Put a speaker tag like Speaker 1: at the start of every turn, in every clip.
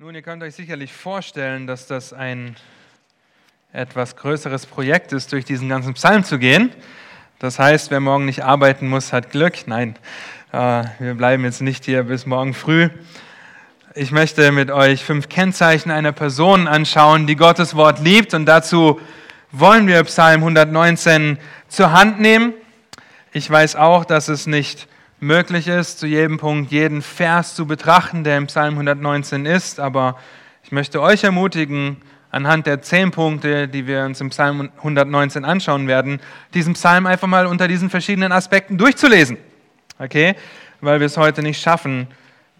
Speaker 1: Nun, ihr könnt euch sicherlich vorstellen, dass das ein etwas größeres Projekt ist, durch diesen ganzen Psalm zu gehen. Das heißt, wer morgen nicht arbeiten muss, hat Glück. Nein, äh, wir bleiben jetzt nicht hier bis morgen früh. Ich möchte mit euch fünf Kennzeichen einer Person anschauen, die Gottes Wort liebt. Und dazu wollen wir Psalm 119 zur Hand nehmen. Ich weiß auch, dass es nicht möglich ist, zu jedem Punkt jeden Vers zu betrachten, der im Psalm 119 ist. Aber ich möchte euch ermutigen, anhand der zehn Punkte, die wir uns im Psalm 119 anschauen werden, diesen Psalm einfach mal unter diesen verschiedenen Aspekten durchzulesen. Okay? Weil wir es heute nicht schaffen,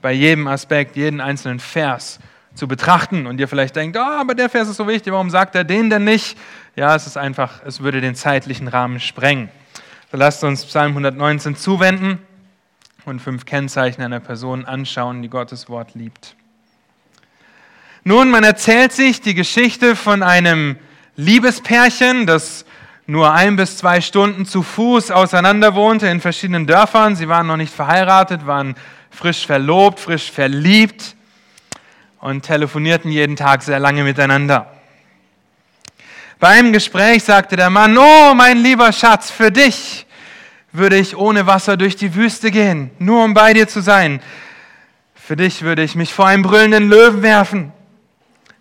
Speaker 1: bei jedem Aspekt, jeden einzelnen Vers zu betrachten und ihr vielleicht denkt, oh, aber der Vers ist so wichtig, warum sagt er den denn nicht? Ja, es ist einfach, es würde den zeitlichen Rahmen sprengen. So lasst uns Psalm 119 zuwenden und fünf Kennzeichen einer Person anschauen, die Gottes Wort liebt. Nun, man erzählt sich die Geschichte von einem Liebespärchen, das nur ein bis zwei Stunden zu Fuß auseinander wohnte in verschiedenen Dörfern. Sie waren noch nicht verheiratet, waren frisch verlobt, frisch verliebt und telefonierten jeden Tag sehr lange miteinander. Bei einem Gespräch sagte der Mann, oh mein lieber Schatz, für dich würde ich ohne Wasser durch die Wüste gehen, nur um bei dir zu sein. Für dich würde ich mich vor einem brüllenden Löwen werfen.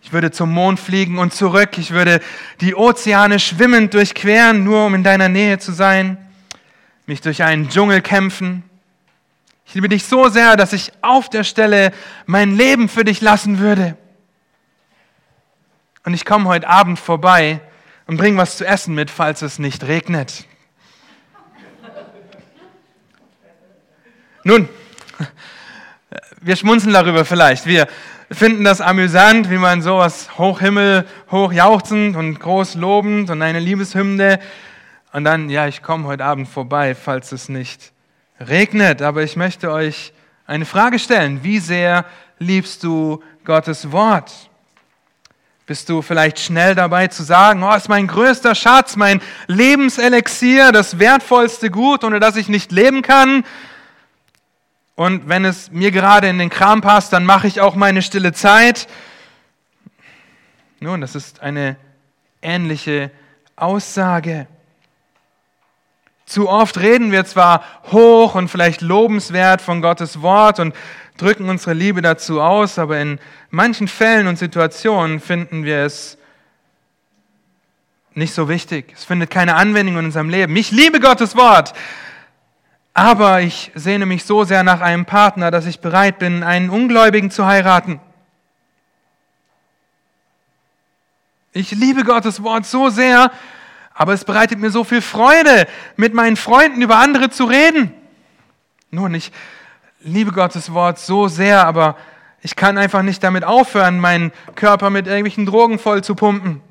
Speaker 1: Ich würde zum Mond fliegen und zurück. Ich würde die Ozeane schwimmend durchqueren, nur um in deiner Nähe zu sein. Mich durch einen Dschungel kämpfen. Ich liebe dich so sehr, dass ich auf der Stelle mein Leben für dich lassen würde. Und ich komme heute Abend vorbei und bringe was zu essen mit, falls es nicht regnet. Nun, wir schmunzeln darüber vielleicht. Wir finden das amüsant, wie man sowas hochhimmel, hochjauchzend und groß lobend und eine Liebeshymne und dann, ja, ich komme heute Abend vorbei, falls es nicht regnet. Aber ich möchte euch eine Frage stellen. Wie sehr liebst du Gottes Wort? Bist du vielleicht schnell dabei zu sagen, oh, ist mein größter Schatz, mein Lebenselixier, das wertvollste Gut, ohne das ich nicht leben kann? Und wenn es mir gerade in den Kram passt, dann mache ich auch meine stille Zeit. Nun, das ist eine ähnliche Aussage. Zu oft reden wir zwar hoch und vielleicht lobenswert von Gottes Wort und drücken unsere Liebe dazu aus, aber in manchen Fällen und Situationen finden wir es nicht so wichtig. Es findet keine Anwendung in unserem Leben. Ich liebe Gottes Wort, aber ich sehne mich so sehr nach einem Partner, dass ich bereit bin, einen Ungläubigen zu heiraten. Ich liebe Gottes Wort so sehr, aber es bereitet mir so viel Freude, mit meinen Freunden über andere zu reden. Nun, ich liebe Gottes Wort so sehr, aber ich kann einfach nicht damit aufhören, meinen Körper mit irgendwelchen Drogen voll zu pumpen.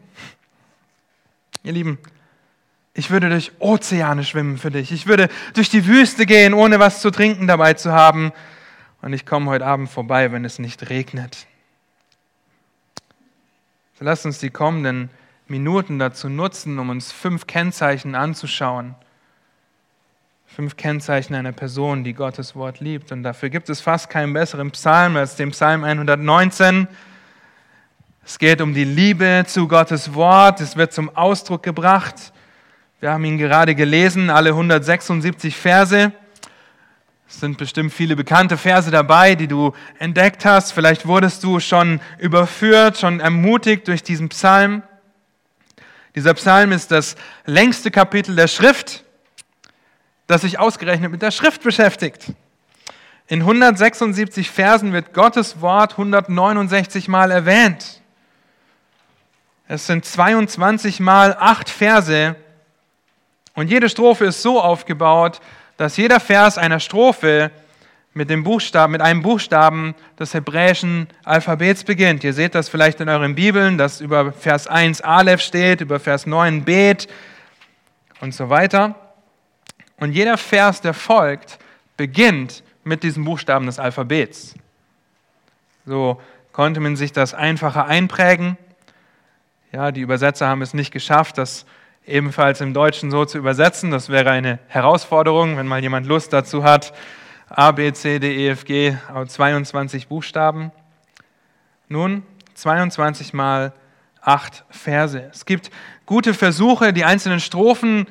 Speaker 1: Ihr Lieben, ich würde durch Ozeane schwimmen für dich. Ich würde durch die Wüste gehen, ohne was zu trinken dabei zu haben. Und ich komme heute Abend vorbei, wenn es nicht regnet. So lasst uns die kommenden Minuten dazu nutzen, um uns fünf Kennzeichen anzuschauen. Fünf Kennzeichen einer Person, die Gottes Wort liebt. Und dafür gibt es fast keinen besseren Psalm als den Psalm 119. Es geht um die Liebe zu Gottes Wort. Es wird zum Ausdruck gebracht wir haben ihn gerade gelesen, alle 176 Verse. Es sind bestimmt viele bekannte Verse dabei, die du entdeckt hast. Vielleicht wurdest du schon überführt, schon ermutigt durch diesen Psalm. Dieser Psalm ist das längste Kapitel der Schrift, das sich ausgerechnet mit der Schrift beschäftigt. In 176 Versen wird Gottes Wort 169 Mal erwähnt. Es sind 22 Mal acht Verse, und jede Strophe ist so aufgebaut, dass jeder Vers einer Strophe mit, dem Buchstaben, mit einem Buchstaben des hebräischen Alphabets beginnt. Ihr seht das vielleicht in euren Bibeln, dass über Vers 1 Aleph steht, über Vers 9 Bet und so weiter. Und jeder Vers, der folgt, beginnt mit diesem Buchstaben des Alphabets. So konnte man sich das einfacher einprägen. Ja, die Übersetzer haben es nicht geschafft, das ebenfalls im Deutschen so zu übersetzen. Das wäre eine Herausforderung, wenn mal jemand Lust dazu hat. A, B, C, D, E, F, G, 22 Buchstaben. Nun, 22 mal acht Verse. Es gibt gute Versuche, die einzelnen Strophen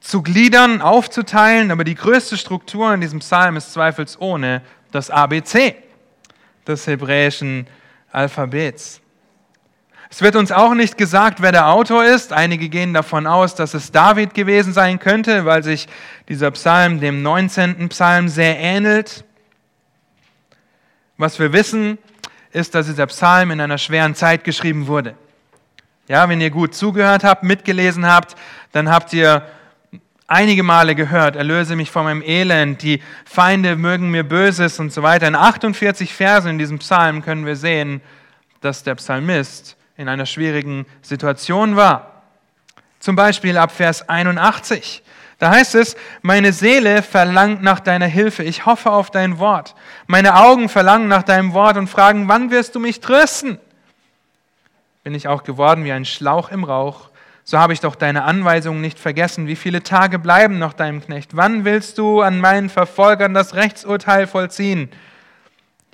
Speaker 1: zu gliedern, aufzuteilen, aber die größte Struktur in diesem Psalm ist zweifelsohne das ABC des hebräischen Alphabets. Es wird uns auch nicht gesagt, wer der Autor ist. Einige gehen davon aus, dass es David gewesen sein könnte, weil sich dieser Psalm dem 19. Psalm sehr ähnelt. Was wir wissen, ist, dass dieser Psalm in einer schweren Zeit geschrieben wurde. Ja, wenn ihr gut zugehört habt, mitgelesen habt, dann habt ihr einige Male gehört, erlöse mich von meinem Elend, die Feinde mögen mir Böses und so weiter. In 48 Versen in diesem Psalm können wir sehen, dass der Psalmist in einer schwierigen Situation war. Zum Beispiel ab Vers 81. Da heißt es, meine Seele verlangt nach deiner Hilfe, ich hoffe auf dein Wort. Meine Augen verlangen nach deinem Wort und fragen, wann wirst du mich trösten? Bin ich auch geworden wie ein Schlauch im Rauch, so habe ich doch deine Anweisungen nicht vergessen. Wie viele Tage bleiben noch deinem Knecht? Wann willst du an meinen Verfolgern das Rechtsurteil vollziehen?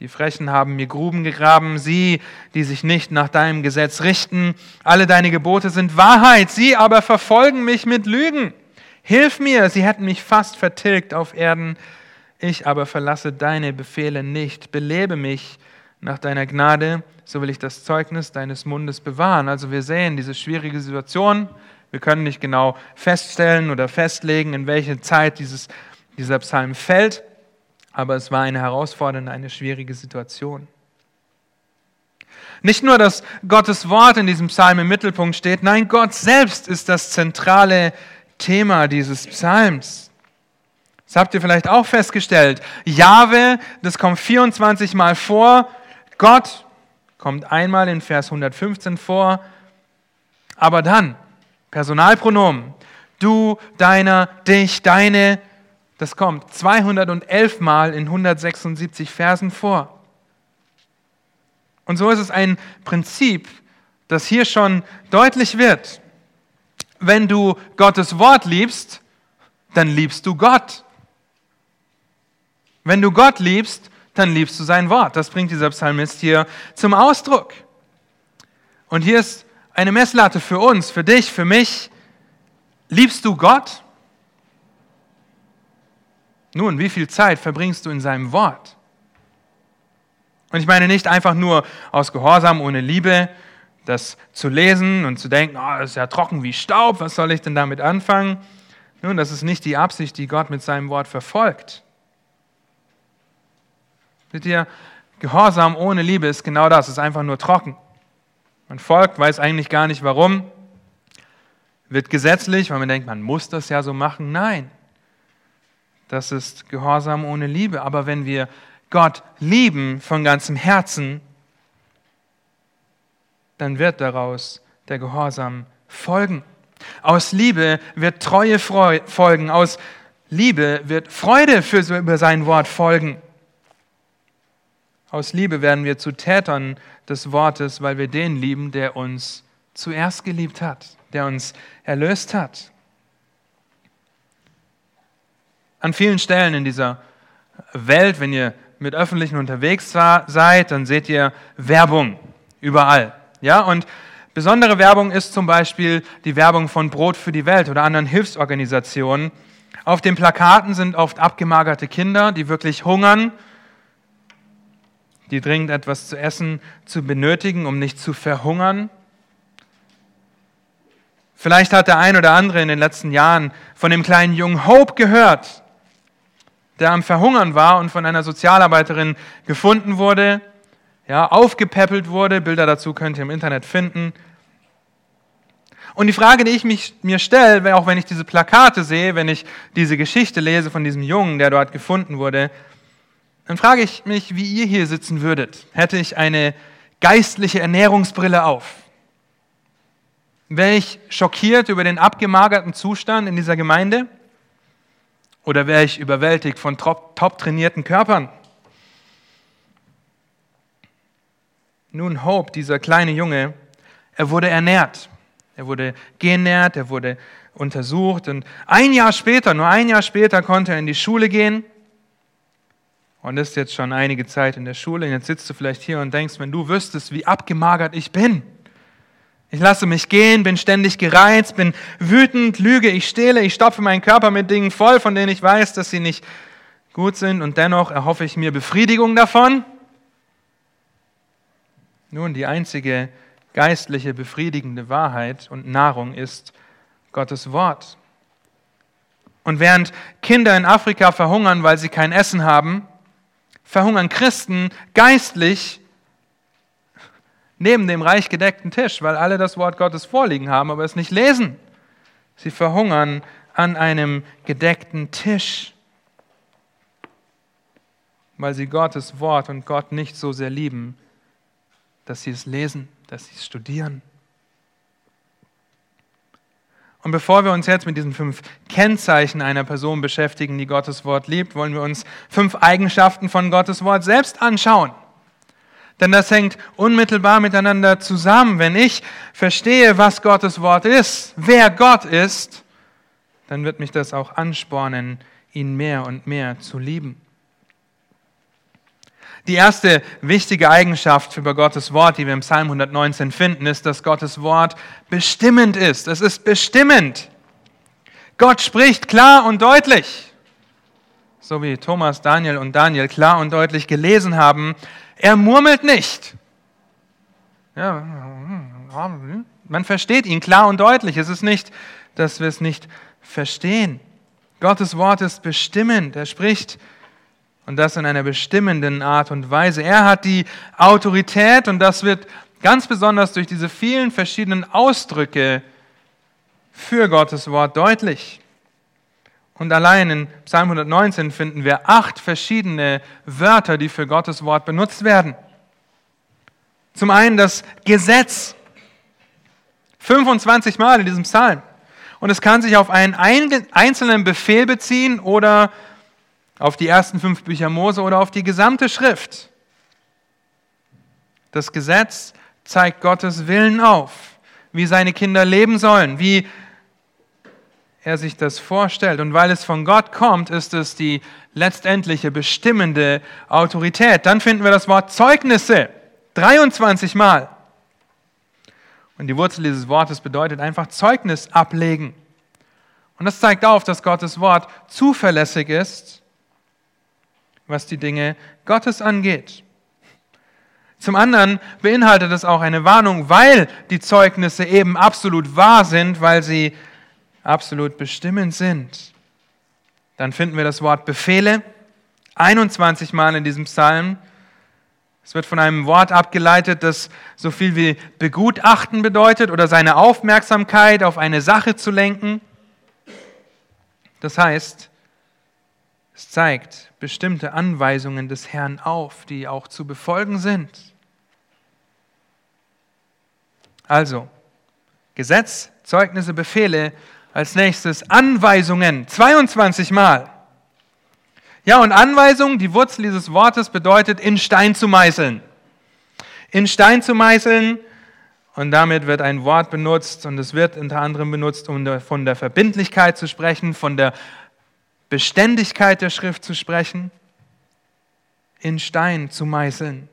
Speaker 1: Die Frechen haben mir Gruben gegraben, sie, die sich nicht nach deinem Gesetz richten. Alle deine Gebote sind Wahrheit, sie aber verfolgen mich mit Lügen. Hilf mir, sie hätten mich fast vertilgt auf Erden. Ich aber verlasse deine Befehle nicht. Belebe mich nach deiner Gnade, so will ich das Zeugnis deines Mundes bewahren. Also wir sehen diese schwierige Situation. Wir können nicht genau feststellen oder festlegen, in welche Zeit dieses, dieser Psalm fällt aber es war eine herausfordernde, eine schwierige Situation. Nicht nur, dass Gottes Wort in diesem Psalm im Mittelpunkt steht, nein, Gott selbst ist das zentrale Thema dieses Psalms. Das habt ihr vielleicht auch festgestellt. Jahwe, das kommt 24 Mal vor. Gott kommt einmal in Vers 115 vor. Aber dann, Personalpronomen, du, deiner, dich, deine, das kommt 211 Mal in 176 Versen vor. Und so ist es ein Prinzip, das hier schon deutlich wird. Wenn du Gottes Wort liebst, dann liebst du Gott. Wenn du Gott liebst, dann liebst du sein Wort. Das bringt dieser Psalmist hier zum Ausdruck. Und hier ist eine Messlatte für uns, für dich, für mich. Liebst du Gott? Nun, wie viel Zeit verbringst du in seinem Wort? Und ich meine nicht einfach nur aus Gehorsam ohne Liebe, das zu lesen und zu denken, oh, das ist ja trocken wie Staub, was soll ich denn damit anfangen? Nun, das ist nicht die Absicht, die Gott mit seinem Wort verfolgt. Seht ihr, Gehorsam ohne Liebe ist genau das, ist einfach nur trocken. Man folgt, weiß eigentlich gar nicht warum, wird gesetzlich, weil man denkt, man muss das ja so machen. Nein, das ist Gehorsam ohne Liebe. Aber wenn wir Gott lieben von ganzem Herzen, dann wird daraus der Gehorsam folgen. Aus Liebe wird Treue folgen. Aus Liebe wird Freude für, über sein Wort folgen. Aus Liebe werden wir zu Tätern des Wortes, weil wir den lieben, der uns zuerst geliebt hat, der uns erlöst hat. An vielen Stellen in dieser Welt, wenn ihr mit Öffentlichen unterwegs seid, dann seht ihr Werbung überall. Ja, und besondere Werbung ist zum Beispiel die Werbung von Brot für die Welt oder anderen Hilfsorganisationen. Auf den Plakaten sind oft abgemagerte Kinder, die wirklich hungern, die dringend etwas zu essen zu benötigen, um nicht zu verhungern. Vielleicht hat der ein oder andere in den letzten Jahren von dem kleinen Jungen Hope gehört, der am Verhungern war und von einer Sozialarbeiterin gefunden wurde, ja, aufgepäppelt wurde. Bilder dazu könnt ihr im Internet finden. Und die Frage, die ich mich, mir stelle, auch wenn ich diese Plakate sehe, wenn ich diese Geschichte lese von diesem Jungen, der dort gefunden wurde, dann frage ich mich, wie ihr hier sitzen würdet. Hätte ich eine geistliche Ernährungsbrille auf? Wäre ich schockiert über den abgemagerten Zustand in dieser Gemeinde? Oder wäre ich überwältigt von top, top trainierten Körpern? Nun, Hope, dieser kleine Junge, er wurde ernährt. Er wurde genährt, er wurde untersucht und ein Jahr später, nur ein Jahr später konnte er in die Schule gehen und ist jetzt schon einige Zeit in der Schule. Jetzt sitzt du vielleicht hier und denkst, wenn du wüsstest, wie abgemagert ich bin. Ich lasse mich gehen, bin ständig gereizt, bin wütend, lüge, ich stehle, ich stopfe meinen Körper mit Dingen voll, von denen ich weiß, dass sie nicht gut sind und dennoch erhoffe ich mir Befriedigung davon. Nun, die einzige geistliche befriedigende Wahrheit und Nahrung ist Gottes Wort. Und während Kinder in Afrika verhungern, weil sie kein Essen haben, verhungern Christen geistlich neben dem reich gedeckten Tisch, weil alle das Wort Gottes vorliegen haben, aber es nicht lesen. Sie verhungern an einem gedeckten Tisch, weil sie Gottes Wort und Gott nicht so sehr lieben, dass sie es lesen, dass sie es studieren. Und bevor wir uns jetzt mit diesen fünf Kennzeichen einer Person beschäftigen, die Gottes Wort liebt, wollen wir uns fünf Eigenschaften von Gottes Wort selbst anschauen. Denn das hängt unmittelbar miteinander zusammen. Wenn ich verstehe, was Gottes Wort ist, wer Gott ist, dann wird mich das auch anspornen, ihn mehr und mehr zu lieben. Die erste wichtige Eigenschaft über Gottes Wort, die wir im Psalm 119 finden, ist, dass Gottes Wort bestimmend ist. Es ist bestimmend. Gott spricht klar und deutlich. So wie Thomas, Daniel und Daniel klar und deutlich gelesen haben, er murmelt nicht. Ja, man versteht ihn klar und deutlich. Es ist nicht, dass wir es nicht verstehen. Gottes Wort ist bestimmend. Er spricht und das in einer bestimmenden Art und Weise. Er hat die Autorität und das wird ganz besonders durch diese vielen verschiedenen Ausdrücke für Gottes Wort deutlich. Und allein in Psalm 119 finden wir acht verschiedene Wörter, die für Gottes Wort benutzt werden. Zum einen das Gesetz. 25 Mal in diesem Psalm. Und es kann sich auf einen einzelnen Befehl beziehen oder auf die ersten fünf Bücher Mose oder auf die gesamte Schrift. Das Gesetz zeigt Gottes Willen auf, wie seine Kinder leben sollen, wie er sich das vorstellt. Und weil es von Gott kommt, ist es die letztendliche bestimmende Autorität. Dann finden wir das Wort Zeugnisse 23 Mal. Und die Wurzel dieses Wortes bedeutet einfach Zeugnis ablegen. Und das zeigt auf, dass Gottes Wort zuverlässig ist was die Dinge Gottes angeht. Zum anderen beinhaltet es auch eine Warnung, weil die Zeugnisse eben absolut wahr sind, weil sie absolut bestimmend sind. Dann finden wir das Wort Befehle 21 Mal in diesem Psalm. Es wird von einem Wort abgeleitet, das so viel wie begutachten bedeutet oder seine Aufmerksamkeit auf eine Sache zu lenken. Das heißt, es zeigt bestimmte Anweisungen des Herrn auf, die auch zu befolgen sind. Also, Gesetz, Zeugnisse, Befehle, als nächstes Anweisungen, 22 Mal. Ja, und Anweisung, die Wurzel dieses Wortes bedeutet, in Stein zu meißeln. In Stein zu meißeln, und damit wird ein Wort benutzt, und es wird unter anderem benutzt, um von der Verbindlichkeit zu sprechen, von der Beständigkeit der Schrift zu sprechen, in Stein zu meißeln.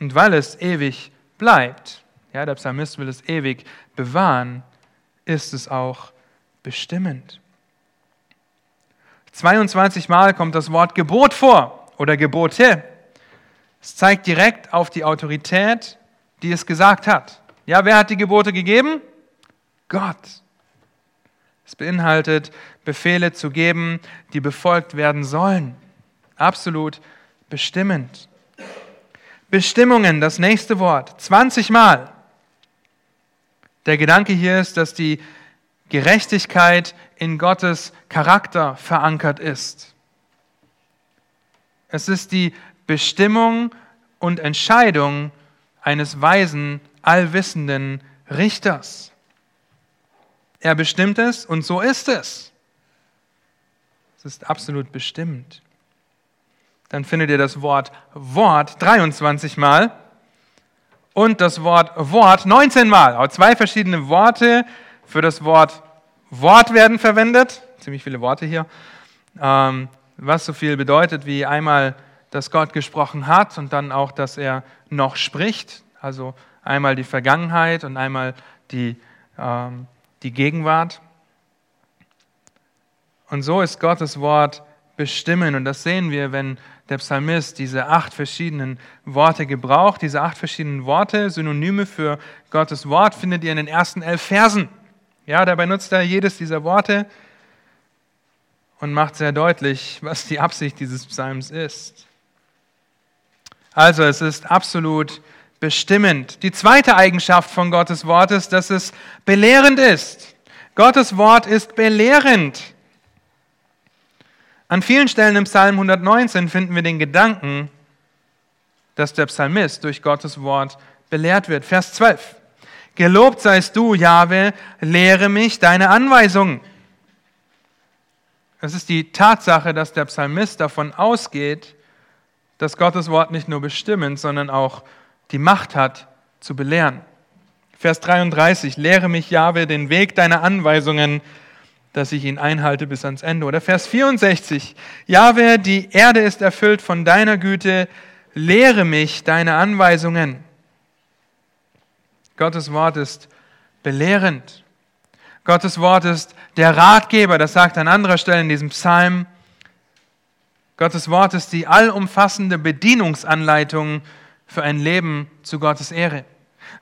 Speaker 1: Und weil es ewig bleibt, ja, der Psalmist will es ewig bewahren, ist es auch bestimmend. 22 Mal kommt das Wort Gebot vor oder Gebote. Es zeigt direkt auf die Autorität, die es gesagt hat. Ja, wer hat die Gebote gegeben? Gott. Es beinhaltet, Befehle zu geben, die befolgt werden sollen. Absolut bestimmend. Bestimmungen, das nächste Wort, 20 Mal. Der Gedanke hier ist, dass die Gerechtigkeit in Gottes Charakter verankert ist. Es ist die Bestimmung und Entscheidung eines weisen, allwissenden Richters. Er bestimmt es und so ist es. Es ist absolut bestimmt. Dann findet ihr das Wort Wort 23 Mal und das Wort Wort 19 Mal. Auch zwei verschiedene Worte für das Wort Wort werden verwendet. Ziemlich viele Worte hier. Ähm, was so viel bedeutet wie einmal, dass Gott gesprochen hat und dann auch, dass er noch spricht. Also einmal die Vergangenheit und einmal die, ähm, die Gegenwart. Und so ist Gottes Wort bestimmen. Und das sehen wir, wenn der Psalmist diese acht verschiedenen Worte gebraucht. Diese acht verschiedenen Worte, Synonyme für Gottes Wort, findet ihr in den ersten elf Versen. Ja, dabei nutzt er jedes dieser Worte und macht sehr deutlich, was die Absicht dieses Psalms ist. Also es ist absolut bestimmend. Die zweite Eigenschaft von Gottes Wort ist, dass es belehrend ist. Gottes Wort ist belehrend. An vielen Stellen im Psalm 119 finden wir den Gedanken, dass der Psalmist durch Gottes Wort belehrt wird. Vers 12. Gelobt seist du, Jahwe, lehre mich deine Anweisungen. Es ist die Tatsache, dass der Psalmist davon ausgeht, dass Gottes Wort nicht nur bestimmend, sondern auch die Macht hat, zu belehren. Vers 33, lehre mich, Jahwe, den Weg deiner Anweisungen, dass ich ihn einhalte bis ans Ende. Oder Vers 64, Jahwe, die Erde ist erfüllt von deiner Güte, lehre mich deine Anweisungen. Gottes Wort ist belehrend. Gottes Wort ist der Ratgeber, das sagt an anderer Stelle in diesem Psalm. Gottes Wort ist die allumfassende Bedienungsanleitung für ein Leben zu Gottes Ehre.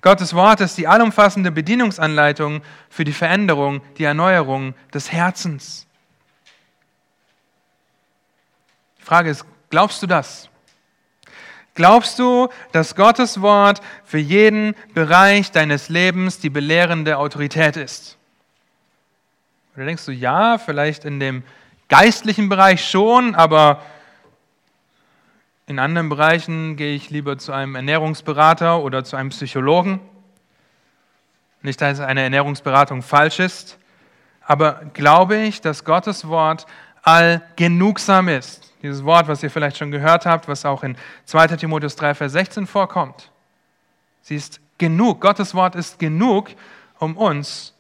Speaker 1: Gottes Wort ist die allumfassende Bedienungsanleitung für die Veränderung, die Erneuerung des Herzens. Die Frage ist, glaubst du das? Glaubst du, dass Gottes Wort für jeden Bereich deines Lebens die belehrende Autorität ist? Oder denkst du, ja, vielleicht in dem geistlichen Bereich schon, aber in anderen Bereichen gehe ich lieber zu einem Ernährungsberater oder zu einem Psychologen. Nicht, dass eine Ernährungsberatung falsch ist, aber glaube ich, dass Gottes Wort allgenugsam ist. Dieses Wort, was ihr vielleicht schon gehört habt, was auch in 2 Timotheus 3, Vers 16 vorkommt. Sie ist genug. Gottes Wort ist genug, um uns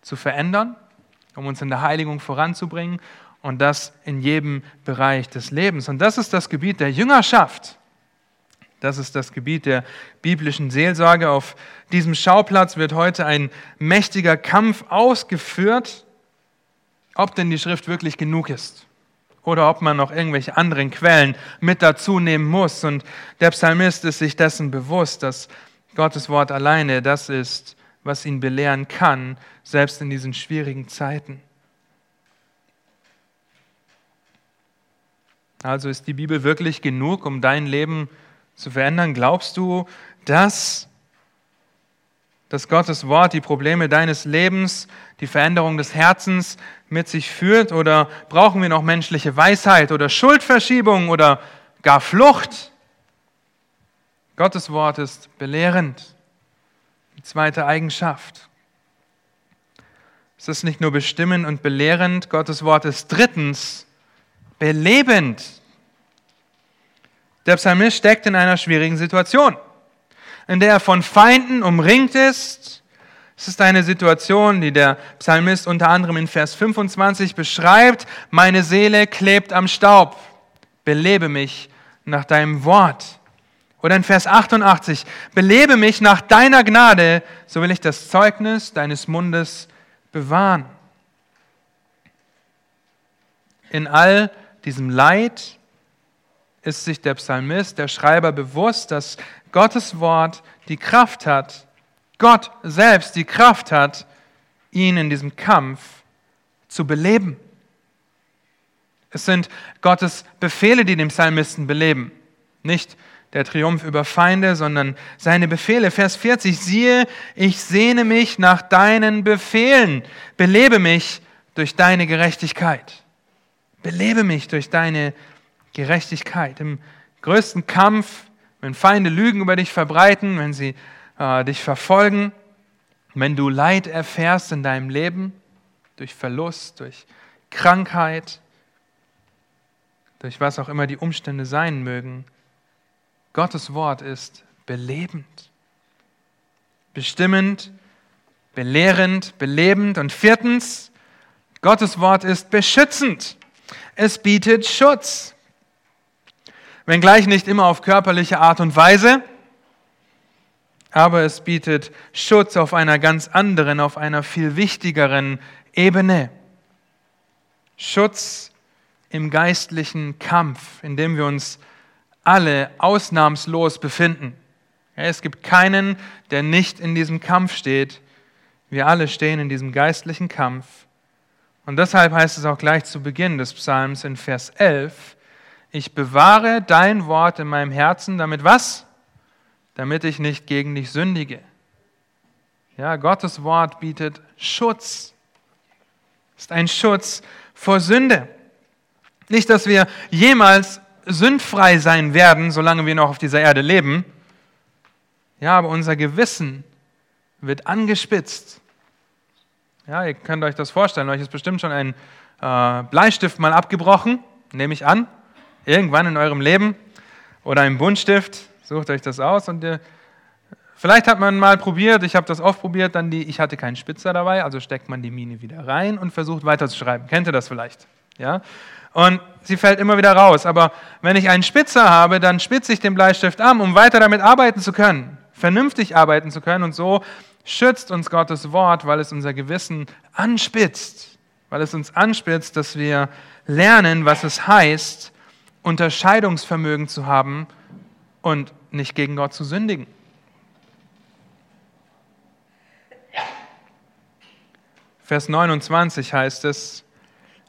Speaker 1: zu verändern, um uns in der Heiligung voranzubringen und das in jedem Bereich des Lebens. Und das ist das Gebiet der Jüngerschaft. Das ist das Gebiet der biblischen Seelsorge. Auf diesem Schauplatz wird heute ein mächtiger Kampf ausgeführt, ob denn die Schrift wirklich genug ist oder ob man noch irgendwelche anderen Quellen mit dazu nehmen muss. Und der Psalmist ist sich dessen bewusst, dass Gottes Wort alleine das ist, was ihn belehren kann, selbst in diesen schwierigen Zeiten. Also ist die Bibel wirklich genug, um dein Leben zu verändern? Glaubst du, dass dass Gottes Wort die Probleme deines Lebens, die Veränderung des Herzens mit sich führt? Oder brauchen wir noch menschliche Weisheit oder Schuldverschiebung oder gar Flucht? Gottes Wort ist belehrend. Die zweite Eigenschaft. Es ist nicht nur bestimmend und belehrend, Gottes Wort ist drittens belebend. Der Psalmist steckt in einer schwierigen Situation in der er von Feinden umringt ist. Es ist eine Situation, die der Psalmist unter anderem in Vers 25 beschreibt. Meine Seele klebt am Staub. Belebe mich nach deinem Wort. Oder in Vers 88, belebe mich nach deiner Gnade, so will ich das Zeugnis deines Mundes bewahren. In all diesem Leid ist sich der Psalmist, der Schreiber bewusst, dass Gottes Wort die Kraft hat, Gott selbst die Kraft hat, ihn in diesem Kampf zu beleben. Es sind Gottes Befehle, die den Psalmisten beleben. Nicht der Triumph über Feinde, sondern seine Befehle. Vers 40, siehe, ich sehne mich nach deinen Befehlen. Belebe mich durch deine Gerechtigkeit. Belebe mich durch deine Gerechtigkeit. Im größten Kampf wenn Feinde Lügen über dich verbreiten, wenn sie äh, dich verfolgen, wenn du Leid erfährst in deinem Leben, durch Verlust, durch Krankheit, durch was auch immer die Umstände sein mögen, Gottes Wort ist belebend, bestimmend, belehrend, belebend und viertens, Gottes Wort ist beschützend. Es bietet Schutz. Wenngleich nicht immer auf körperliche Art und Weise, aber es bietet Schutz auf einer ganz anderen, auf einer viel wichtigeren Ebene. Schutz im geistlichen Kampf, in dem wir uns alle ausnahmslos befinden. Es gibt keinen, der nicht in diesem Kampf steht. Wir alle stehen in diesem geistlichen Kampf. Und deshalb heißt es auch gleich zu Beginn des Psalms in Vers 11, ich bewahre dein Wort in meinem Herzen, damit was? Damit ich nicht gegen dich sündige. Ja, Gottes Wort bietet Schutz. Ist ein Schutz vor Sünde. Nicht, dass wir jemals sündfrei sein werden, solange wir noch auf dieser Erde leben. Ja, aber unser Gewissen wird angespitzt. Ja, ihr könnt euch das vorstellen. Euch ist bestimmt schon ein äh, Bleistift mal abgebrochen, nehme ich an, irgendwann in eurem Leben. Oder ein Buntstift. Sucht euch das aus und ihr, vielleicht hat man mal probiert, ich habe das oft probiert, dann die, ich hatte keinen Spitzer dabei, also steckt man die Mine wieder rein und versucht weiterzuschreiben. Kennt ihr das vielleicht? Ja? Und sie fällt immer wieder raus. Aber wenn ich einen Spitzer habe, dann spitze ich den Bleistift an, um weiter damit arbeiten zu können, vernünftig arbeiten zu können. Und so schützt uns Gottes Wort, weil es unser Gewissen anspitzt. Weil es uns anspitzt, dass wir lernen, was es heißt, Unterscheidungsvermögen zu haben und nicht gegen Gott zu sündigen. Vers 29 heißt es,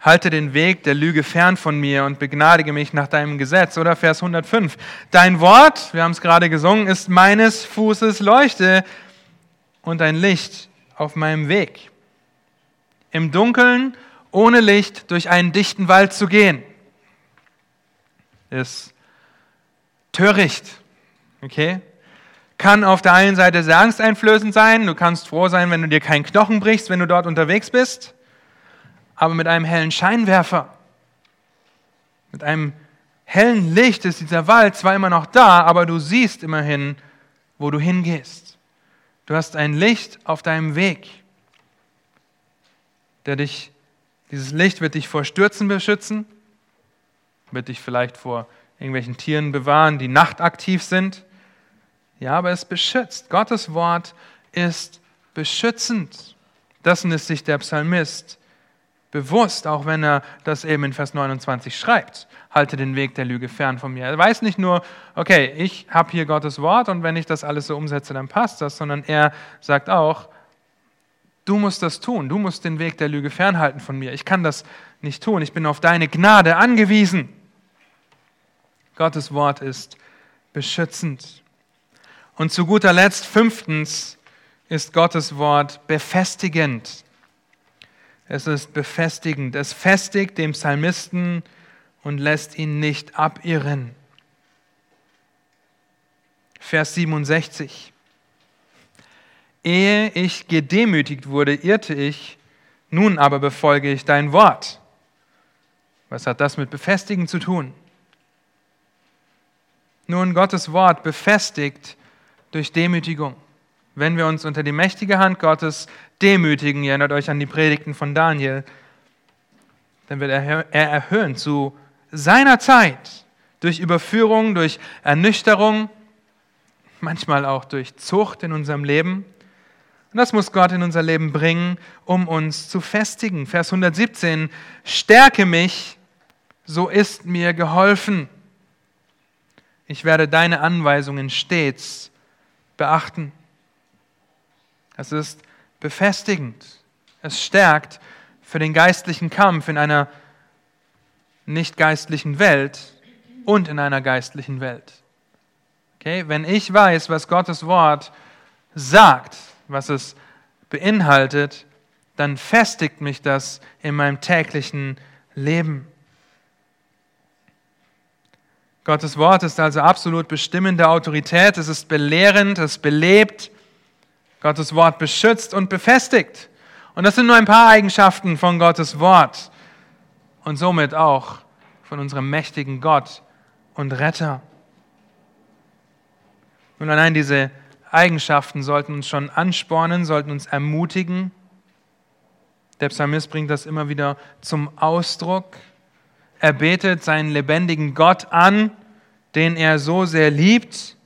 Speaker 1: Halte den Weg der Lüge fern von mir und begnadige mich nach deinem Gesetz. Oder Vers 105. Dein Wort, wir haben es gerade gesungen, ist meines Fußes Leuchte und ein Licht auf meinem Weg. Im Dunkeln, ohne Licht, durch einen dichten Wald zu gehen, ist töricht. Okay? Kann auf der einen Seite sehr angsteinflößend sein. Du kannst froh sein, wenn du dir keinen Knochen brichst, wenn du dort unterwegs bist aber mit einem hellen Scheinwerfer. Mit einem hellen Licht ist dieser Wald zwar immer noch da, aber du siehst immerhin, wo du hingehst. Du hast ein Licht auf deinem Weg, der dich, dieses Licht wird dich vor Stürzen beschützen, wird dich vielleicht vor irgendwelchen Tieren bewahren, die nachtaktiv sind. Ja, aber es beschützt. Gottes Wort ist beschützend. Dessen ist sich der Psalmist bewusst, auch wenn er das eben in Vers 29 schreibt. Halte den Weg der Lüge fern von mir. Er weiß nicht nur, okay, ich habe hier Gottes Wort und wenn ich das alles so umsetze, dann passt das, sondern er sagt auch, du musst das tun, du musst den Weg der Lüge fernhalten von mir. Ich kann das nicht tun, ich bin auf deine Gnade angewiesen. Gottes Wort ist beschützend. Und zu guter Letzt, fünftens, ist Gottes Wort befestigend. Es ist befestigend. Es festigt den Psalmisten und lässt ihn nicht abirren. Vers 67. Ehe ich gedemütigt wurde, irrte ich, nun aber befolge ich dein Wort. Was hat das mit befestigen zu tun? Nun, Gottes Wort befestigt durch Demütigung wenn wir uns unter die mächtige Hand Gottes demütigen, ihr erinnert euch an die Predigten von Daniel, dann wird er erhöhen zu seiner Zeit, durch Überführung, durch Ernüchterung, manchmal auch durch Zucht in unserem Leben. Und das muss Gott in unser Leben bringen, um uns zu festigen. Vers 117, stärke mich, so ist mir geholfen. Ich werde deine Anweisungen stets beachten. Es ist befestigend. Es stärkt für den geistlichen Kampf in einer nicht geistlichen Welt und in einer geistlichen Welt. Okay? Wenn ich weiß, was Gottes Wort sagt, was es beinhaltet, dann festigt mich das in meinem täglichen Leben. Gottes Wort ist also absolut bestimmende Autorität, es ist belehrend, es belebt, Gottes Wort beschützt und befestigt. Und das sind nur ein paar Eigenschaften von Gottes Wort und somit auch von unserem mächtigen Gott und Retter. Und allein diese Eigenschaften sollten uns schon anspornen, sollten uns ermutigen. Der Psalmist bringt das immer wieder zum Ausdruck. Er betet seinen lebendigen Gott an, den er so sehr liebt.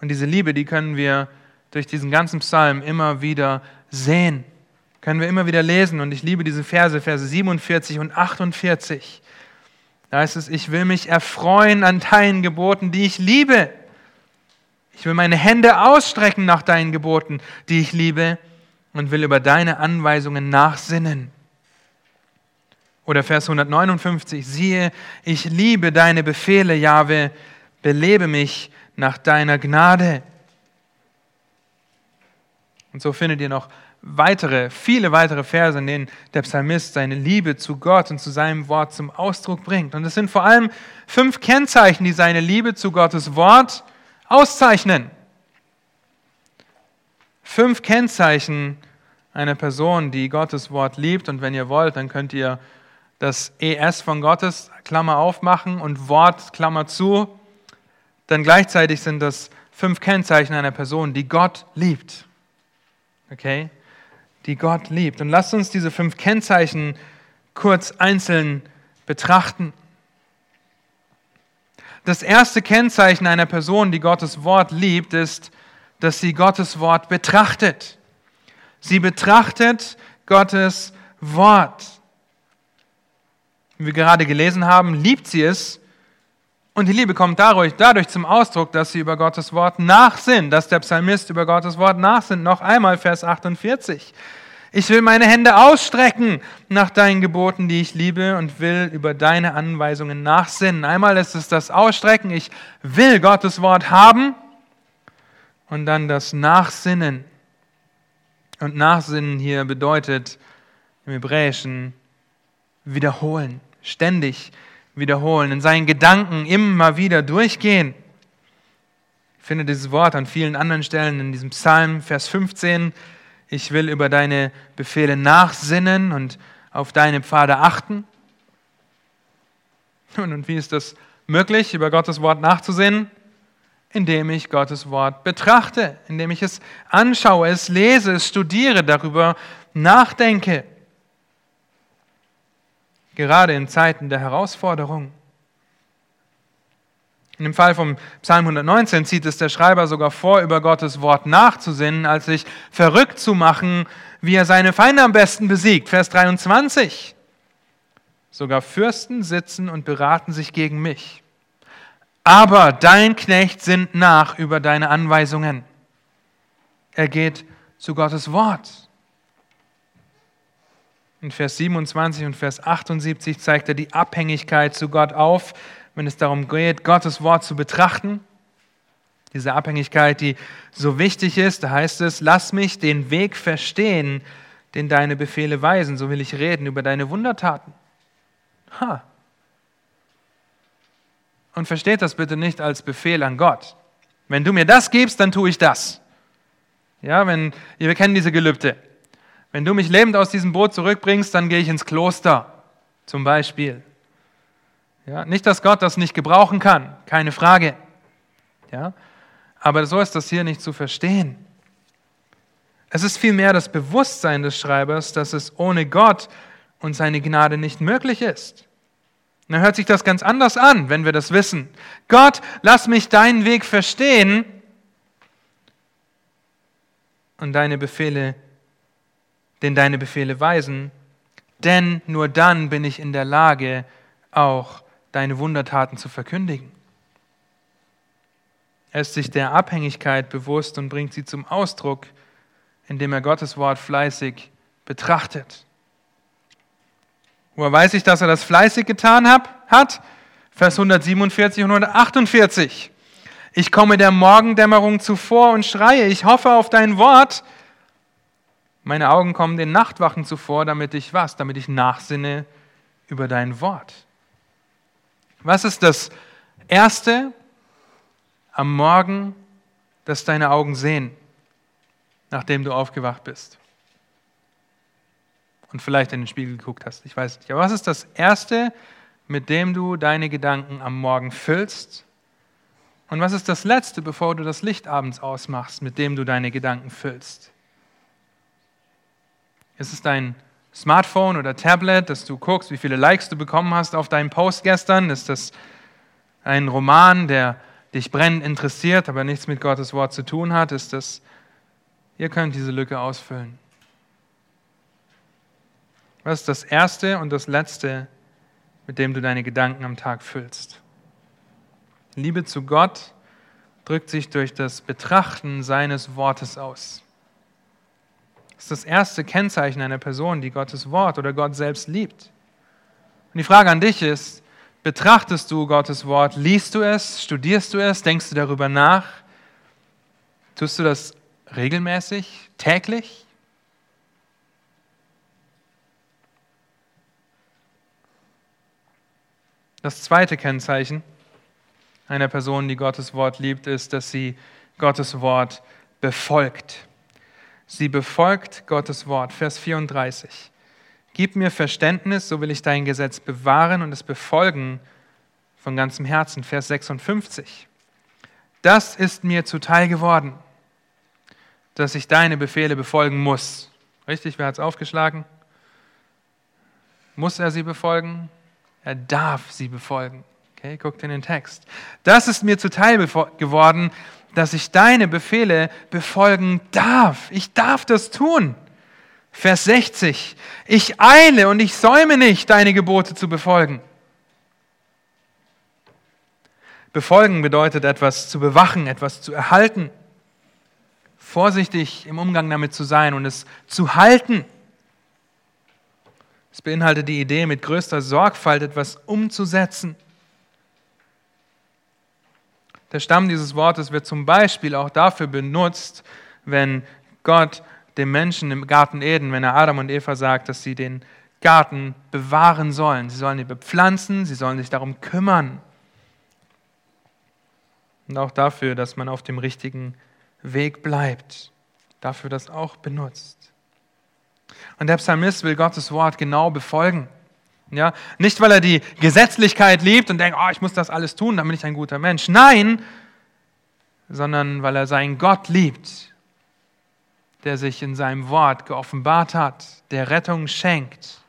Speaker 1: Und diese Liebe, die können wir durch diesen ganzen Psalm immer wieder sehen. Können wir immer wieder lesen. Und ich liebe diese Verse, Verse 47 und 48. Da heißt es, ich will mich erfreuen an deinen Geboten, die ich liebe. Ich will meine Hände ausstrecken nach deinen Geboten, die ich liebe, und will über deine Anweisungen nachsinnen. Oder Vers 159, siehe, ich liebe deine Befehle, Jahwe, belebe mich nach deiner Gnade. Und so findet ihr noch weitere, viele weitere Verse, in denen der Psalmist seine Liebe zu Gott und zu seinem Wort zum Ausdruck bringt. Und es sind vor allem fünf Kennzeichen, die seine Liebe zu Gottes Wort auszeichnen. Fünf Kennzeichen einer Person, die Gottes Wort liebt. Und wenn ihr wollt, dann könnt ihr das ES von Gottes, Klammer aufmachen und Wort, Klammer zu. Denn gleichzeitig sind das fünf Kennzeichen einer Person, die Gott liebt. Okay? Die Gott liebt. Und lasst uns diese fünf Kennzeichen kurz einzeln betrachten. Das erste Kennzeichen einer Person, die Gottes Wort liebt, ist, dass sie Gottes Wort betrachtet. Sie betrachtet Gottes Wort. Wie wir gerade gelesen haben, liebt sie es. Und die Liebe kommt dadurch, dadurch zum Ausdruck, dass sie über Gottes Wort nachsinnt, dass der Psalmist über Gottes Wort nachsinnt. Noch einmal Vers 48. Ich will meine Hände ausstrecken nach deinen Geboten, die ich liebe, und will über deine Anweisungen nachsinnen. Einmal ist es das Ausstrecken, ich will Gottes Wort haben, und dann das Nachsinnen. Und Nachsinnen hier bedeutet im Hebräischen wiederholen, ständig wiederholen, in seinen Gedanken immer wieder durchgehen. Ich finde dieses Wort an vielen anderen Stellen in diesem Psalm, Vers 15 ich will über deine Befehle nachsinnen und auf deine Pfade achten. Und wie ist das möglich, über Gottes Wort nachzusinnen? Indem ich Gottes Wort betrachte, indem ich es anschaue, es lese, es studiere, darüber nachdenke. Gerade in Zeiten der Herausforderung. In dem Fall vom Psalm 119 zieht es der Schreiber sogar vor, über Gottes Wort nachzusinnen, als sich verrückt zu machen, wie er seine Feinde am besten besiegt. Vers 23. Sogar Fürsten sitzen und beraten sich gegen mich. Aber dein Knecht sinnt nach über deine Anweisungen. Er geht zu Gottes Wort. In Vers 27 und Vers 78 zeigt er die Abhängigkeit zu Gott auf, wenn es darum geht, Gottes Wort zu betrachten. Diese Abhängigkeit, die so wichtig ist, da heißt es, lass mich den Weg verstehen, den deine Befehle weisen, so will ich reden über deine Wundertaten. Ha. Und versteht das bitte nicht als Befehl an Gott. Wenn du mir das gibst, dann tue ich das. Ja, wenn, wir kennen diese Gelübde. Wenn du mich lebend aus diesem Boot zurückbringst, dann gehe ich ins Kloster, zum Beispiel. Ja, nicht, dass Gott das nicht gebrauchen kann, keine Frage. Ja, aber so ist das hier nicht zu verstehen. Es ist vielmehr das Bewusstsein des Schreibers, dass es ohne Gott und seine Gnade nicht möglich ist. Dann hört sich das ganz anders an, wenn wir das wissen. Gott, lass mich deinen Weg verstehen und deine Befehle, den deine Befehle weisen, denn nur dann bin ich in der Lage, auch deine Wundertaten zu verkündigen. Er ist sich der Abhängigkeit bewusst und bringt sie zum Ausdruck, indem er Gottes Wort fleißig betrachtet. Woher weiß ich, dass er das fleißig getan hat? Vers 147 und 148. Ich komme der Morgendämmerung zuvor und schreie, ich hoffe auf dein Wort. Meine Augen kommen den Nachtwachen zuvor, damit ich was? Damit ich nachsinne über dein Wort. Was ist das Erste am Morgen, das deine Augen sehen, nachdem du aufgewacht bist? Und vielleicht in den Spiegel geguckt hast, ich weiß nicht. Aber was ist das Erste, mit dem du deine Gedanken am Morgen füllst? Und was ist das Letzte, bevor du das Licht abends ausmachst, mit dem du deine Gedanken füllst? Ist es dein Smartphone oder Tablet, dass du guckst, wie viele Likes du bekommen hast auf deinen Post gestern? Ist das ein Roman, der dich brennend interessiert, aber nichts mit Gottes Wort zu tun hat? Ist das, ihr könnt diese Lücke ausfüllen. Was ist das Erste und das Letzte, mit dem du deine Gedanken am Tag füllst? Liebe zu Gott drückt sich durch das Betrachten seines Wortes aus. Das ist das erste Kennzeichen einer Person, die Gottes Wort oder Gott selbst liebt. Und die Frage an dich ist, betrachtest du Gottes Wort, liest du es, studierst du es, denkst du darüber nach? Tust du das regelmäßig, täglich? Das zweite Kennzeichen einer Person, die Gottes Wort liebt, ist, dass sie Gottes Wort befolgt. Sie befolgt Gottes Wort. Vers 34. Gib mir Verständnis, so will ich dein Gesetz bewahren und es befolgen von ganzem Herzen. Vers 56. Das ist mir zuteil geworden, dass ich deine Befehle befolgen muss. Richtig, wer hat es aufgeschlagen? Muss er sie befolgen? Er darf sie befolgen. Okay, guckt in den Text. Das ist mir zuteil geworden, dass ich deine Befehle befolgen darf. Ich darf das tun. Vers 60. Ich eile und ich säume nicht, deine Gebote zu befolgen. Befolgen bedeutet etwas zu bewachen, etwas zu erhalten, vorsichtig im Umgang damit zu sein und es zu halten. Es beinhaltet die Idee, mit größter Sorgfalt etwas umzusetzen. Der Stamm dieses Wortes wird zum Beispiel auch dafür benutzt, wenn Gott dem Menschen im Garten Eden, wenn er Adam und Eva sagt, dass sie den Garten bewahren sollen. Sie sollen ihn bepflanzen, sie sollen sich darum kümmern. Und auch dafür, dass man auf dem richtigen Weg bleibt. Dafür das auch benutzt. Und der Psalmist will Gottes Wort genau befolgen. Ja, nicht, weil er die Gesetzlichkeit liebt und denkt, oh, ich muss das alles tun, dann bin ich ein guter Mensch. Nein, sondern weil er seinen Gott liebt, der sich in seinem Wort geoffenbart hat, der Rettung schenkt.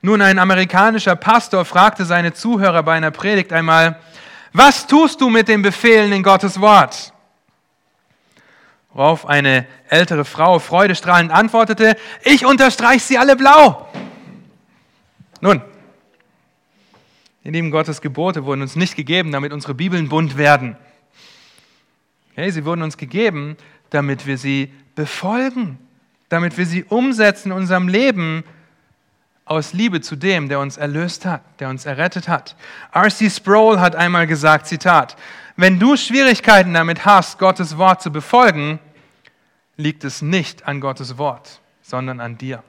Speaker 1: Nun, ein amerikanischer Pastor fragte seine Zuhörer bei einer Predigt einmal, was tust du mit den Befehlen in Gottes Wort? Worauf eine ältere Frau freudestrahlend antwortete, ich unterstreiche sie alle blau. Nun, ihr Lieben, Gottes Gebote wurden uns nicht gegeben, damit unsere Bibeln bunt werden. Okay, sie wurden uns gegeben, damit wir sie befolgen, damit wir sie umsetzen in unserem Leben aus Liebe zu dem, der uns erlöst hat, der uns errettet hat. R.C. Sproul hat einmal gesagt, Zitat, wenn du Schwierigkeiten damit hast, Gottes Wort zu befolgen, liegt es nicht an Gottes Wort, sondern an dir.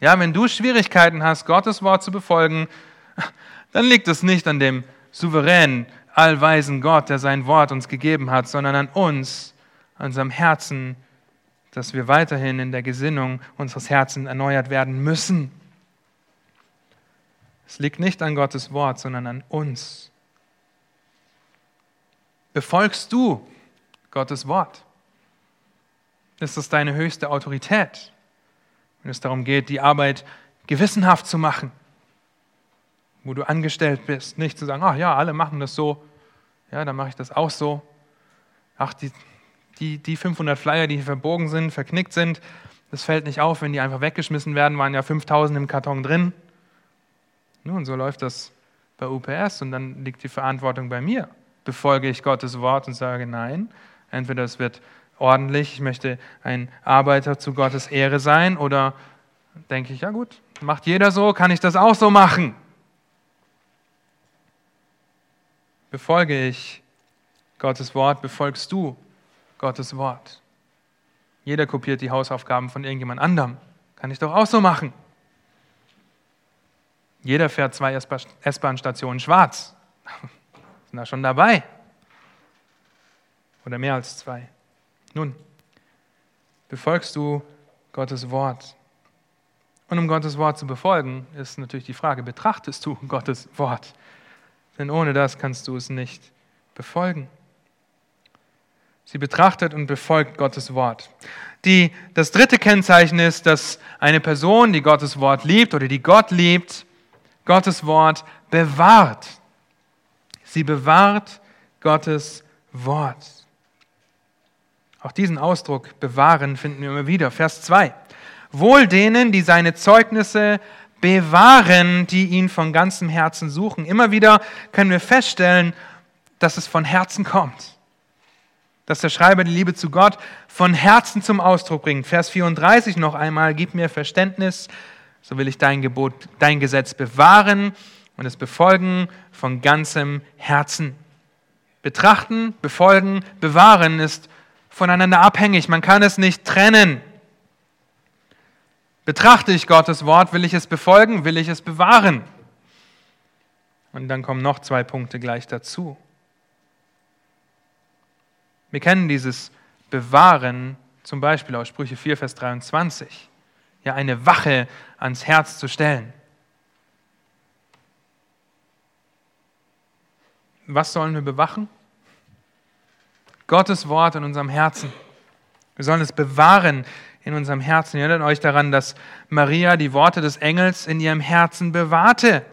Speaker 1: Ja, wenn du Schwierigkeiten hast, Gottes Wort zu befolgen, dann liegt es nicht an dem souveränen, allweisen Gott, der sein Wort uns gegeben hat, sondern an uns, an unserem Herzen, dass wir weiterhin in der Gesinnung unseres Herzens erneuert werden müssen. Es liegt nicht an Gottes Wort, sondern an uns. Befolgst du Gottes Wort? Ist das deine höchste Autorität? Wenn es darum geht, die Arbeit gewissenhaft zu machen, wo du angestellt bist, nicht zu sagen, ach ja, alle machen das so, ja, dann mache ich das auch so. Ach, die, die, die 500 Flyer, die hier verbogen sind, verknickt sind, das fällt nicht auf, wenn die einfach weggeschmissen werden, waren ja 5000 im Karton drin. Nun, so läuft das bei UPS und dann liegt die Verantwortung bei mir. Befolge ich Gottes Wort und sage nein, entweder es wird ordentlich, ich möchte ein Arbeiter zu Gottes Ehre sein oder denke ich, ja gut, macht jeder so, kann ich das auch so machen? Befolge ich Gottes Wort, befolgst du Gottes Wort? Jeder kopiert die Hausaufgaben von irgendjemand anderem. Kann ich doch auch so machen. Jeder fährt zwei S-Bahn-Stationen schwarz. Sind da schon dabei? Oder mehr als zwei? Nun, befolgst du Gottes Wort? Und um Gottes Wort zu befolgen, ist natürlich die Frage, betrachtest du Gottes Wort? Denn ohne das kannst du es nicht befolgen. Sie betrachtet und befolgt Gottes Wort. Die, das dritte Kennzeichen ist, dass eine Person, die Gottes Wort liebt oder die Gott liebt, Gottes Wort bewahrt. Sie bewahrt Gottes Wort. Auch diesen Ausdruck bewahren finden wir immer wieder. Vers 2. Wohl denen, die seine Zeugnisse bewahren, die ihn von ganzem Herzen suchen. Immer wieder können wir feststellen, dass es von Herzen kommt. Dass der Schreiber die Liebe zu Gott von Herzen zum Ausdruck bringt. Vers 34 noch einmal, gib mir Verständnis, so will ich dein Gebot, dein Gesetz bewahren und es befolgen von ganzem Herzen. Betrachten, befolgen, bewahren ist voneinander abhängig. Man kann es nicht trennen. Betrachte ich Gottes Wort, will ich es befolgen, will ich es bewahren? Und dann kommen noch zwei Punkte gleich dazu. Wir kennen dieses Bewahren zum Beispiel aus Sprüche 4, Vers 23. Ja, eine Wache ans Herz zu stellen. Was sollen wir bewachen? Gottes Wort in unserem Herzen. Wir sollen es bewahren in unserem Herzen. Ihr erinnert euch daran, dass Maria die Worte des Engels in ihrem Herzen bewahrte.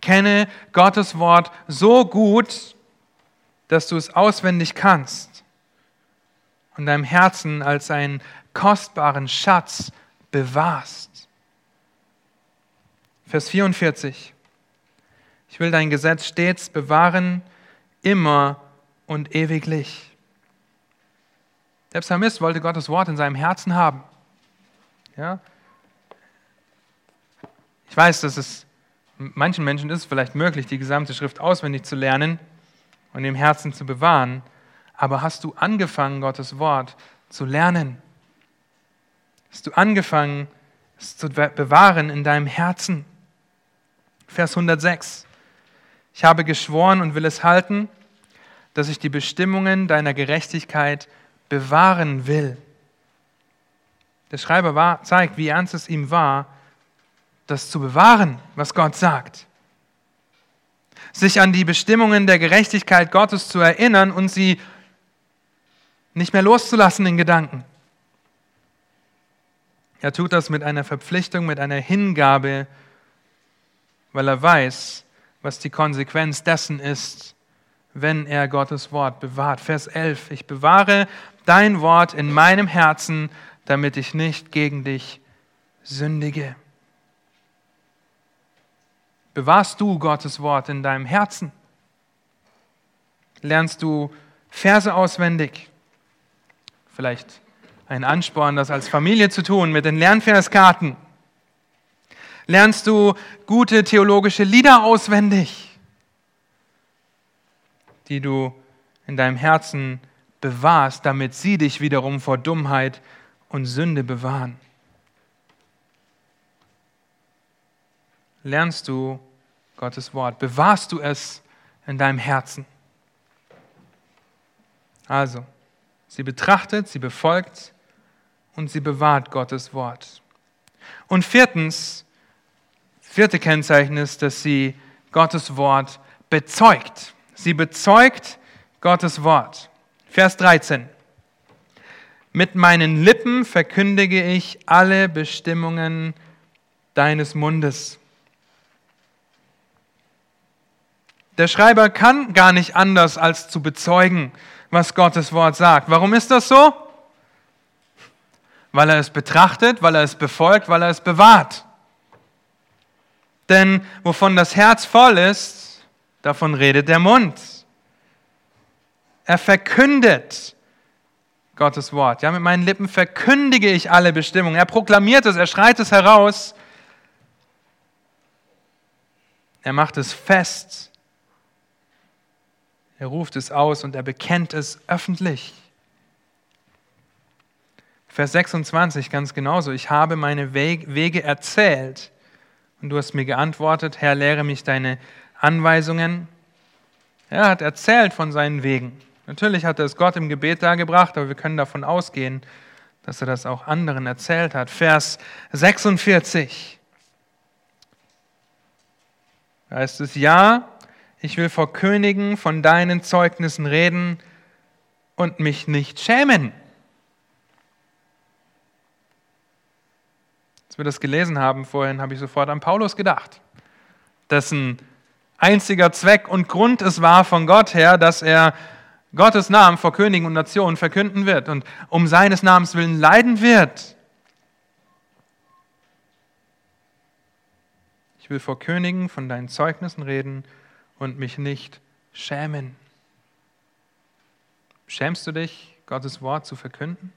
Speaker 1: Kenne Gottes Wort so gut, dass du es auswendig kannst und deinem Herzen als einen kostbaren Schatz bewahrst. Vers 44. Ich will dein Gesetz stets bewahren immer und ewiglich. Der Psalmist wollte Gottes Wort in seinem Herzen haben. Ja? Ich weiß, dass es manchen Menschen ist vielleicht möglich, die gesamte Schrift auswendig zu lernen und im Herzen zu bewahren. Aber hast du angefangen, Gottes Wort zu lernen? Hast du angefangen, es zu bewahren in deinem Herzen? Vers 106. Ich habe geschworen und will es halten, dass ich die Bestimmungen deiner Gerechtigkeit bewahren will. Der Schreiber war, zeigt, wie ernst es ihm war, das zu bewahren, was Gott sagt. Sich an die Bestimmungen der Gerechtigkeit Gottes zu erinnern und sie nicht mehr loszulassen in Gedanken. Er tut das mit einer Verpflichtung, mit einer Hingabe, weil er weiß, was die Konsequenz dessen ist, wenn er Gottes Wort bewahrt. Vers 11, ich bewahre dein Wort in meinem Herzen, damit ich nicht gegen dich sündige. Bewahrst du Gottes Wort in deinem Herzen? Lernst du Verse auswendig? Vielleicht ein Ansporn, das als Familie zu tun mit den Lernverskarten. Lernst du gute theologische Lieder auswendig, die du in deinem Herzen bewahrst, damit sie dich wiederum vor Dummheit und Sünde bewahren? Lernst du Gottes Wort? Bewahrst du es in deinem Herzen? Also, sie betrachtet, sie befolgt und sie bewahrt Gottes Wort. Und viertens, vierte Kennzeichen ist, dass sie Gottes Wort bezeugt. Sie bezeugt Gottes Wort. Vers 13. Mit meinen Lippen verkündige ich alle Bestimmungen deines Mundes. Der Schreiber kann gar nicht anders als zu bezeugen, was Gottes Wort sagt. Warum ist das so? Weil er es betrachtet, weil er es befolgt, weil er es bewahrt. Denn wovon das Herz voll ist, davon redet der Mund. Er verkündet Gottes Wort. Ja, mit meinen Lippen verkündige ich alle Bestimmungen. Er proklamiert es, er schreit es heraus. Er macht es fest. Er ruft es aus und er bekennt es öffentlich. Vers 26 ganz genauso. Ich habe meine Wege erzählt und du hast mir geantwortet, Herr, lehre mich deine Anweisungen. Er hat erzählt von seinen Wegen. Natürlich hat er es Gott im Gebet dargebracht, aber wir können davon ausgehen, dass er das auch anderen erzählt hat. Vers 46. Da heißt es, ja, Ich will vor Königen von deinen Zeugnissen reden und mich nicht schämen. Als wir das gelesen haben vorhin, habe ich sofort an Paulus gedacht, dessen einziger Zweck und Grund es war von Gott her, dass er Gottes Namen vor Königen und Nationen verkünden wird und um seines Namens willen leiden wird. Ich will vor Königen von deinen Zeugnissen reden und mich nicht schämen. Schämst du dich, Gottes Wort zu verkünden?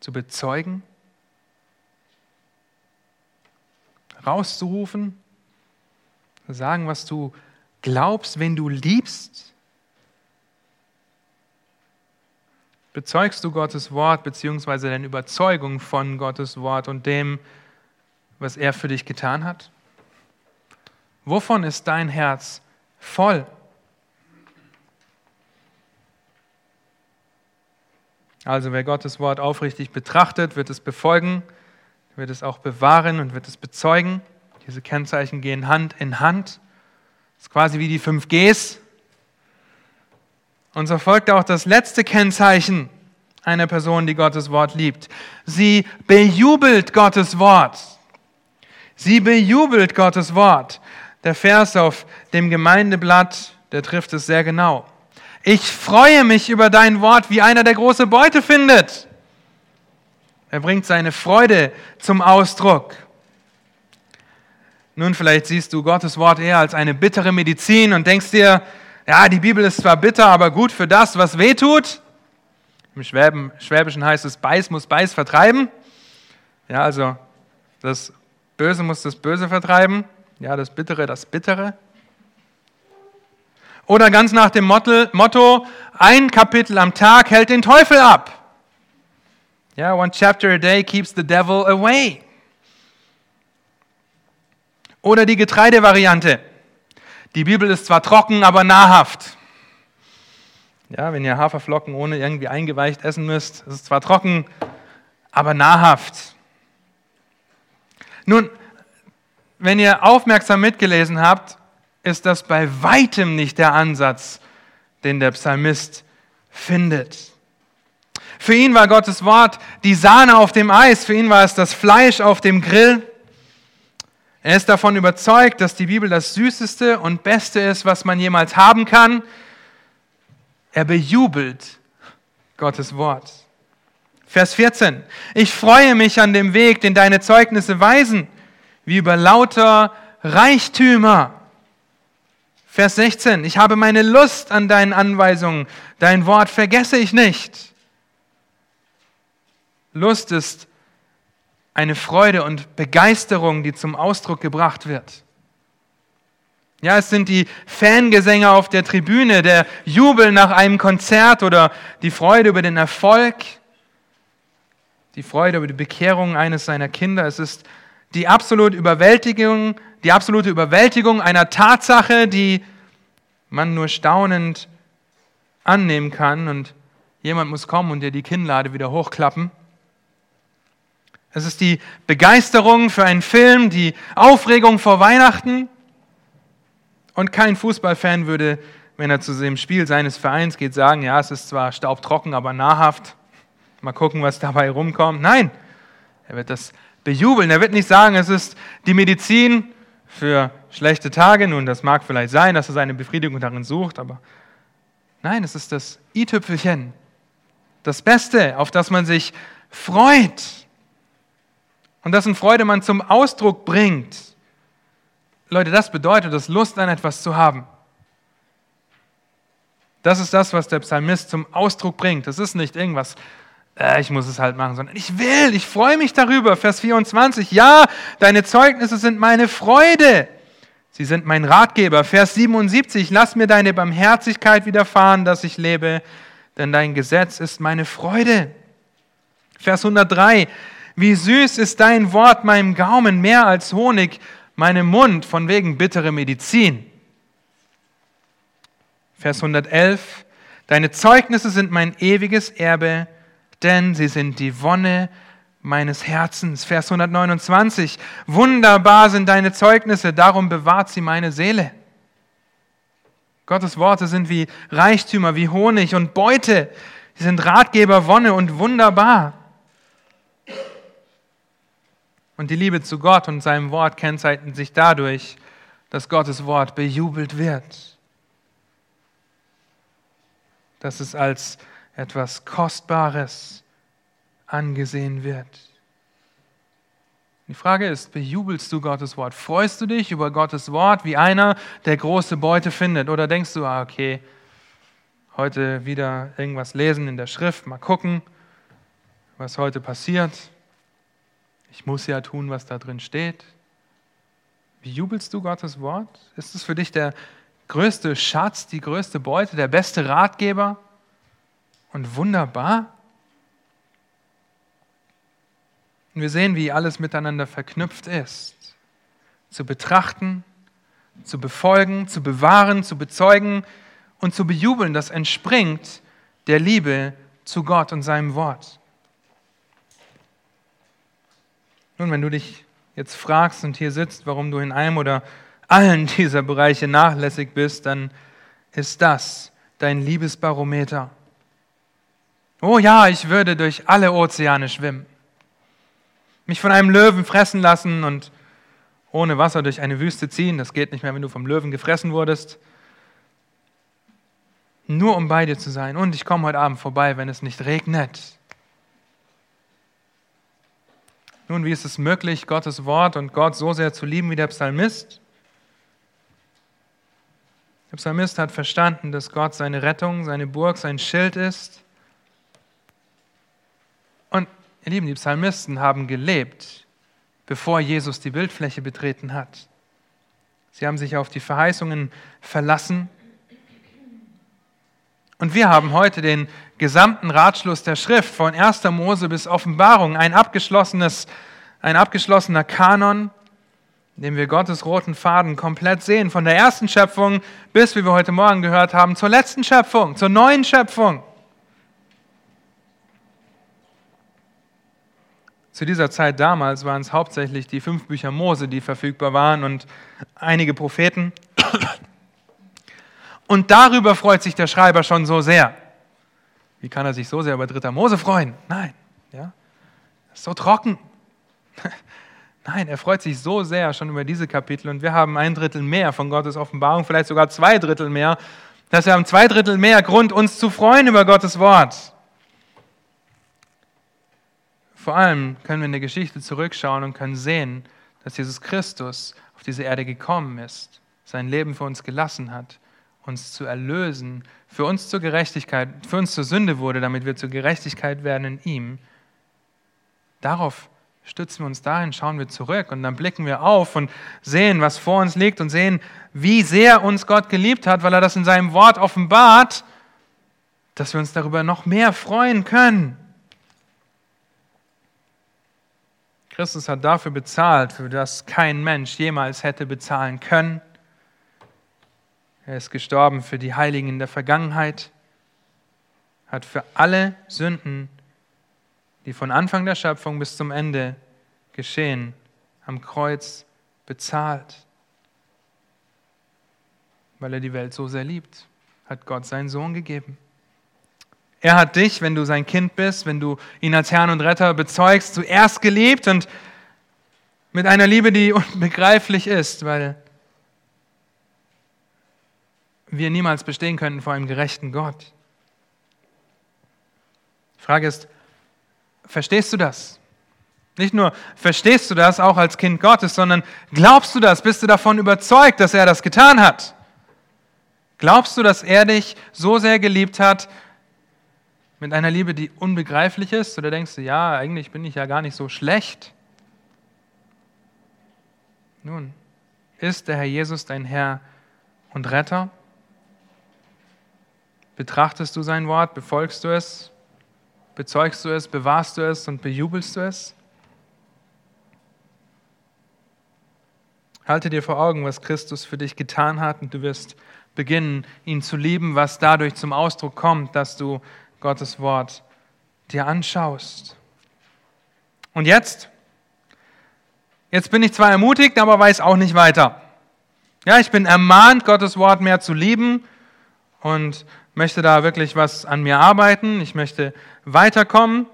Speaker 1: Zu bezeugen? Rauszurufen? Sagen, was du glaubst, wenn du liebst? Bezeugst du Gottes Wort beziehungsweise deine Überzeugung von Gottes Wort und dem, was er für dich getan hat? Wovon ist dein Herz voll? Also wer Gottes Wort aufrichtig betrachtet, wird es befolgen, wird es auch bewahren und wird es bezeugen. Diese Kennzeichen gehen Hand in Hand. Das ist quasi wie die fünf Gs. Und so folgt auch das letzte Kennzeichen einer Person, die Gottes Wort liebt. Sie bejubelt Gottes Wort. Sie bejubelt Gottes Wort. Der Vers auf dem Gemeindeblatt, der trifft es sehr genau. Ich freue mich über dein Wort, wie einer, der große Beute findet. Er bringt seine Freude zum Ausdruck. Nun, vielleicht siehst du Gottes Wort eher als eine bittere Medizin und denkst dir, ja, die Bibel ist zwar bitter, aber gut für das, was weh tut. Im Schwäbischen heißt es, Beiß muss Beiß vertreiben. Ja, also das Böse muss das Böse vertreiben. Ja, das Bittere, das Bittere. Oder ganz nach dem Motto, ein Kapitel am Tag hält den Teufel ab. Ja, one chapter a day keeps the devil away. Oder die Getreidevariante. Die Bibel ist zwar trocken, aber nahrhaft. Ja, wenn ihr Haferflocken ohne irgendwie eingeweicht essen müsst, ist es zwar trocken, aber nahrhaft. Nun, wenn ihr aufmerksam mitgelesen habt, ist das bei weitem nicht der Ansatz, den der Psalmist findet. Für ihn war Gottes Wort die Sahne auf dem Eis, für ihn war es das Fleisch auf dem Grill. Er ist davon überzeugt, dass die Bibel das Süßeste und Beste ist, was man jemals haben kann. Er bejubelt Gottes Wort. Vers 14. Ich freue mich an dem Weg, den deine Zeugnisse weisen, wie über lauter Reichtümer. Vers 16. Ich habe meine Lust an deinen Anweisungen. Dein Wort vergesse ich nicht. Lust ist eine Freude und Begeisterung, die zum Ausdruck gebracht wird. Ja, es sind die Fangesänge auf der Tribüne, der Jubel nach einem Konzert oder die Freude über den Erfolg, die Freude über die Bekehrung eines seiner Kinder. Es ist die absolute Überwältigung, die absolute Überwältigung einer Tatsache, die man nur staunend annehmen kann und jemand muss kommen und dir die Kinnlade wieder hochklappen. Es ist die Begeisterung für einen Film, die Aufregung vor Weihnachten. Und kein Fußballfan würde, wenn er zu dem Spiel seines Vereins geht, sagen, ja, es ist zwar staubtrocken, aber nahrhaft. Mal gucken, was dabei rumkommt. Nein, er wird das bejubeln. Er wird nicht sagen, es ist die Medizin für schlechte Tage. Nun, das mag vielleicht sein, dass er seine Befriedigung darin sucht, aber nein, es ist das i-Tüpfelchen. Das Beste, auf das man sich freut und dessen Freude man zum Ausdruck bringt. Leute, das bedeutet es, Lust an etwas zu haben. Das ist das, was der Psalmist zum Ausdruck bringt. Das ist nicht irgendwas, äh, ich muss es halt machen, sondern ich will, ich freue mich darüber. Vers 24, ja, deine Zeugnisse sind meine Freude. Sie sind mein Ratgeber. Vers 77, lass mir deine Barmherzigkeit widerfahren, dass ich lebe, denn dein Gesetz ist meine Freude. Vers 103, wie süß ist dein Wort meinem Gaumen, mehr als Honig, meinem Mund, von wegen bittere Medizin. Vers 111, deine Zeugnisse sind mein ewiges Erbe, denn sie sind die Wonne meines Herzens. Vers 129. Wunderbar sind deine Zeugnisse, darum bewahrt sie meine Seele. Gottes Worte sind wie Reichtümer, wie Honig und Beute. Sie sind Ratgeber, Wonne und wunderbar. Und die Liebe zu Gott und seinem Wort kennzeichnet sich dadurch, dass Gottes Wort bejubelt wird. Dass es als etwas Kostbares angesehen wird. Die Frage ist, bejubelst du Gottes Wort? Freust du dich über Gottes Wort wie einer, der große Beute findet? Oder denkst du, ah, okay, heute wieder irgendwas lesen in der Schrift, mal gucken, was heute passiert. Ich muss ja tun, was da drin steht. Wie jubelst du Gottes Wort? Ist es für dich der größte Schatz, die größte Beute, der beste Ratgeber und wunderbar? Und wir sehen, wie alles miteinander verknüpft ist. Zu betrachten, zu befolgen, zu bewahren, zu bezeugen und zu bejubeln, das entspringt der Liebe zu Gott und seinem Wort. Nun, wenn du dich jetzt fragst und hier sitzt, warum du in einem oder allen dieser Bereiche nachlässig bist, dann ist das dein Liebesbarometer. Oh ja, ich würde durch alle Ozeane schwimmen mich von einem Löwen fressen lassen und ohne Wasser durch eine Wüste ziehen. Das geht nicht mehr, wenn du vom Löwen gefressen wurdest. Nur um bei dir zu sein. Und ich komme heute Abend vorbei, wenn es nicht regnet. Nun, wie ist es möglich, Gottes Wort und Gott so sehr zu lieben wie der Psalmist? Der Psalmist hat verstanden, dass Gott seine Rettung, seine Burg, sein Schild ist. Und Ihr Lieben, die Psalmisten haben gelebt, bevor Jesus die Bildfläche betreten hat. Sie haben sich auf die Verheißungen verlassen. Und wir haben heute den gesamten Ratschluss der Schrift von 1. Mose bis Offenbarung, ein, abgeschlossenes, ein abgeschlossener Kanon, in dem wir Gottes roten Faden komplett sehen, von der ersten Schöpfung bis, wie wir heute Morgen gehört haben, zur letzten Schöpfung, zur neuen Schöpfung. Zu dieser Zeit damals waren es hauptsächlich die fünf Bücher Mose, die verfügbar waren und einige Propheten. Und darüber freut sich der Schreiber schon so sehr. Wie kann er sich so sehr über dritter Mose freuen? Nein, ja, so trocken. Nein, er freut sich so sehr schon über diese Kapitel und wir haben ein Drittel mehr von Gottes Offenbarung, vielleicht sogar zwei Drittel mehr. Dass wir haben zwei Drittel mehr Grund, uns zu freuen über Gottes Wort. Vor allem können wir in der Geschichte zurückschauen und können sehen, dass Jesus Christus auf diese Erde gekommen ist, sein Leben für uns gelassen hat, uns zu erlösen, für uns zur Gerechtigkeit, für uns zur Sünde wurde, damit wir zur Gerechtigkeit werden in ihm. Darauf stützen wir uns dahin, schauen wir zurück und dann blicken wir auf und sehen, was vor uns liegt und sehen, wie sehr uns Gott geliebt hat, weil er das in seinem Wort offenbart, dass wir uns darüber noch mehr freuen können. Christus hat dafür bezahlt, für das kein Mensch jemals hätte bezahlen können. Er ist gestorben für die Heiligen in der Vergangenheit, hat für alle Sünden, die von Anfang der Schöpfung bis zum Ende geschehen, am Kreuz bezahlt. Weil er die Welt so sehr liebt, hat Gott seinen Sohn gegeben. Er hat dich, wenn du sein Kind bist, wenn du ihn als Herrn und Retter bezeugst, zuerst geliebt und mit einer Liebe, die unbegreiflich ist, weil wir niemals bestehen könnten vor einem gerechten Gott. Die Frage ist, verstehst du das? Nicht nur verstehst du das auch als Kind Gottes, sondern glaubst du das? Bist du davon überzeugt, dass er das getan hat? Glaubst du, dass er dich so sehr geliebt hat, mit einer Liebe, die unbegreiflich ist? Oder denkst du, ja, eigentlich bin ich ja gar nicht so schlecht? Nun, ist der Herr Jesus dein Herr und Retter? Betrachtest du sein Wort, befolgst du es, bezeugst du es, bewahrst du es und bejubelst du es? Halte dir vor Augen, was Christus für dich getan hat und du wirst beginnen, ihn zu lieben, was dadurch zum Ausdruck kommt, dass du Gottes Wort dir anschaust. Und jetzt? Jetzt bin ich zwar ermutigt, aber weiß auch nicht weiter. Ja, ich bin ermahnt, Gottes Wort mehr zu lieben und möchte da wirklich was an mir arbeiten. Ich möchte weiterkommen.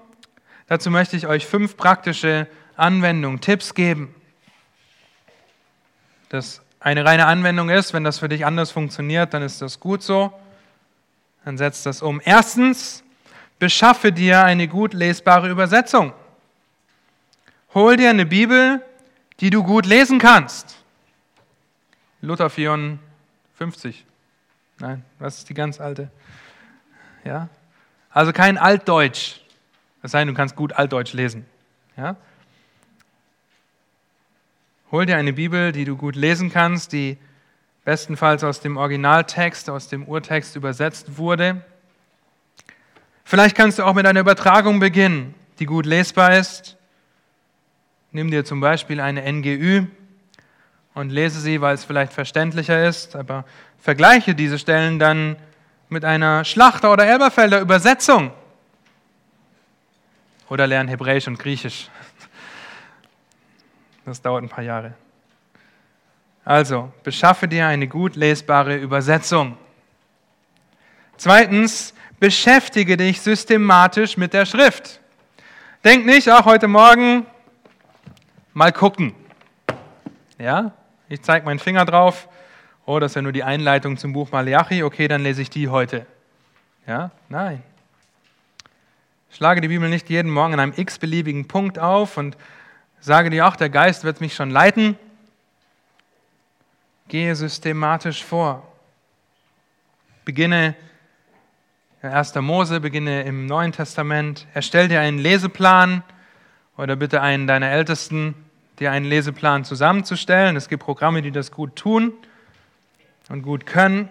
Speaker 1: Dazu möchte ich euch fünf praktische Anwendungen, Tipps geben. Das eine reine Anwendung ist, wenn das für dich anders funktioniert, dann ist das gut so. Dann setzt das um. Erstens, beschaffe dir eine gut lesbare Übersetzung. Hol dir eine Bibel, die du gut lesen kannst. Luther 54. Nein, was ist die ganz alte? Ja? Also kein Altdeutsch. Sei denn, du kannst gut Altdeutsch lesen. Ja? Hol dir eine Bibel, die du gut lesen kannst, die bestenfalls aus dem Originaltext, aus dem Urtext übersetzt wurde. Vielleicht kannst du auch mit einer Übertragung beginnen, die gut lesbar ist. Nimm dir zum Beispiel eine NGÜ und lese sie, weil es vielleicht verständlicher ist, aber vergleiche diese Stellen dann mit einer Schlachter- oder Elberfelder Übersetzung. Oder lerne Hebräisch und Griechisch. Das dauert ein paar Jahre. Also, beschaffe dir eine gut lesbare Übersetzung. Zweitens, beschäftige dich systematisch mit der Schrift. Denk nicht, auch heute Morgen mal gucken. Ja, ich zeige meinen Finger drauf. Oh, das ist ja nur die Einleitung zum Buch Malachi. Okay, dann lese ich die heute. Ja, nein. Schlage die Bibel nicht jeden Morgen an einem x-beliebigen Punkt auf und sage dir auch, der Geist wird mich schon leiten. Gehe systematisch vor. Beginne 1. Mose, beginne im Neuen Testament. Erstell dir einen Leseplan oder bitte einen deiner Ältesten, dir einen Leseplan zusammenzustellen. Es gibt Programme, die das gut tun und gut können.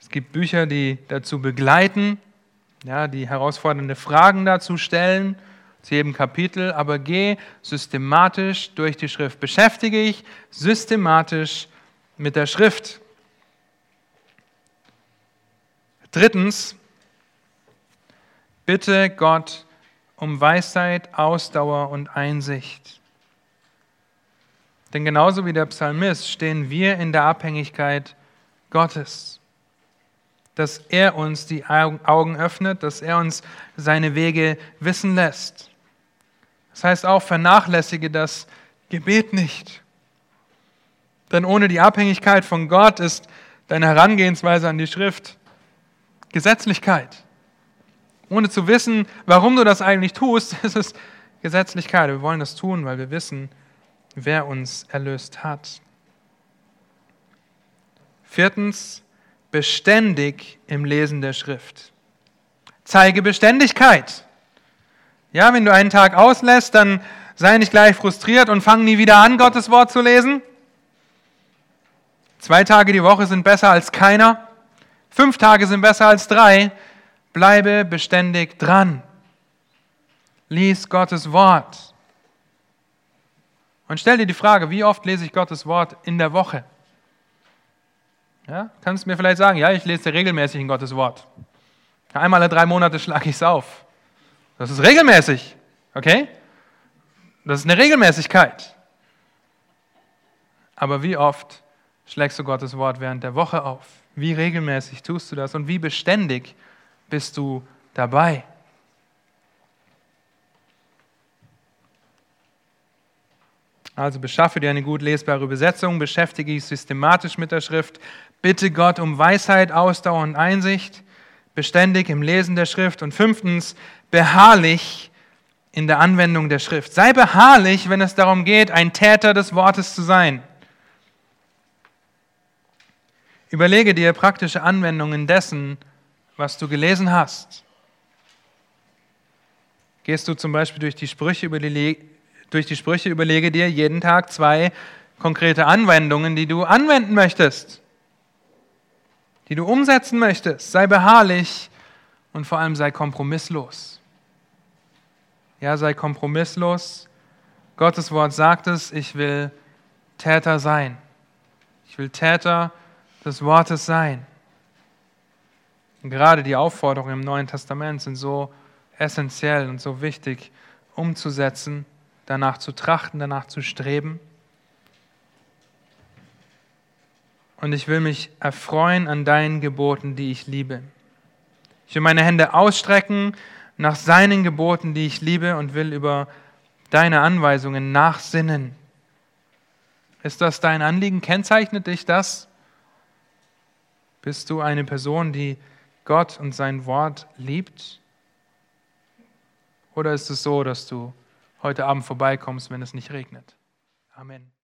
Speaker 1: Es gibt Bücher, die dazu begleiten, ja, die herausfordernde Fragen dazu stellen zu jedem Kapitel, aber geh systematisch durch die Schrift. Beschäftige dich systematisch mit der Schrift. Drittens, bitte Gott um Weisheit, Ausdauer und Einsicht. Denn genauso wie der Psalmist stehen wir in der Abhängigkeit Gottes dass er uns die Augen öffnet, dass er uns seine Wege wissen lässt. Das heißt auch, vernachlässige das Gebet nicht. Denn ohne die Abhängigkeit von Gott ist deine Herangehensweise an die Schrift Gesetzlichkeit. Ohne zu wissen, warum du das eigentlich tust, ist es Gesetzlichkeit. Wir wollen das tun, weil wir wissen, wer uns erlöst hat. Viertens, beständig im Lesen der Schrift. Zeige Beständigkeit. Ja, wenn du einen Tag auslässt, dann sei nicht gleich frustriert und fang nie wieder an, Gottes Wort zu lesen. Zwei Tage die Woche sind besser als keiner. Fünf Tage sind besser als drei. Bleibe beständig dran. Lies Gottes Wort. Und stell dir die Frage, wie oft lese ich Gottes Wort in der Woche? Ja? Kannst du mir vielleicht sagen, ja, ich lese regelmäßig in Gottes Wort. Einmal alle drei Monate schlage ich es auf. Das ist regelmäßig, okay? Das ist eine Regelmäßigkeit. Aber wie oft schlägst du Gottes Wort während der Woche auf? Wie regelmäßig tust du das und wie beständig bist du dabei? Also beschaffe dir eine gut lesbare Übersetzung, beschäftige dich systematisch mit der Schrift, bitte Gott um Weisheit, Ausdauer und Einsicht, beständig im Lesen der Schrift und fünftens, beharrlich in der Anwendung der Schrift. Sei beharrlich, wenn es darum geht, ein Täter des Wortes zu sein. Überlege dir praktische Anwendungen dessen, was du gelesen hast. Gehst du zum Beispiel durch die Sprüche, über die durch die Sprüche überlege dir jeden Tag zwei konkrete Anwendungen, die du anwenden möchtest, die du umsetzen möchtest. Sei beharrlich und vor allem sei kompromisslos. Ja, sei kompromisslos. Gottes Wort sagt es, ich will Täter sein. Ich will Täter des Wortes sein. Und gerade die Aufforderungen im Neuen Testament sind so essentiell und so wichtig, umzusetzen, danach zu trachten, danach zu streben. Und ich will mich erfreuen an deinen Geboten, die ich liebe. Ich will meine Hände ausstrecken nach seinen Geboten, die ich liebe, und will über deine Anweisungen nachsinnen. Ist das dein Anliegen? Kennzeichnet dich das? Bist du eine Person, die Gott und sein Wort liebt? Oder ist es so, dass du heute Abend vorbeikommst, wenn es nicht regnet? Amen.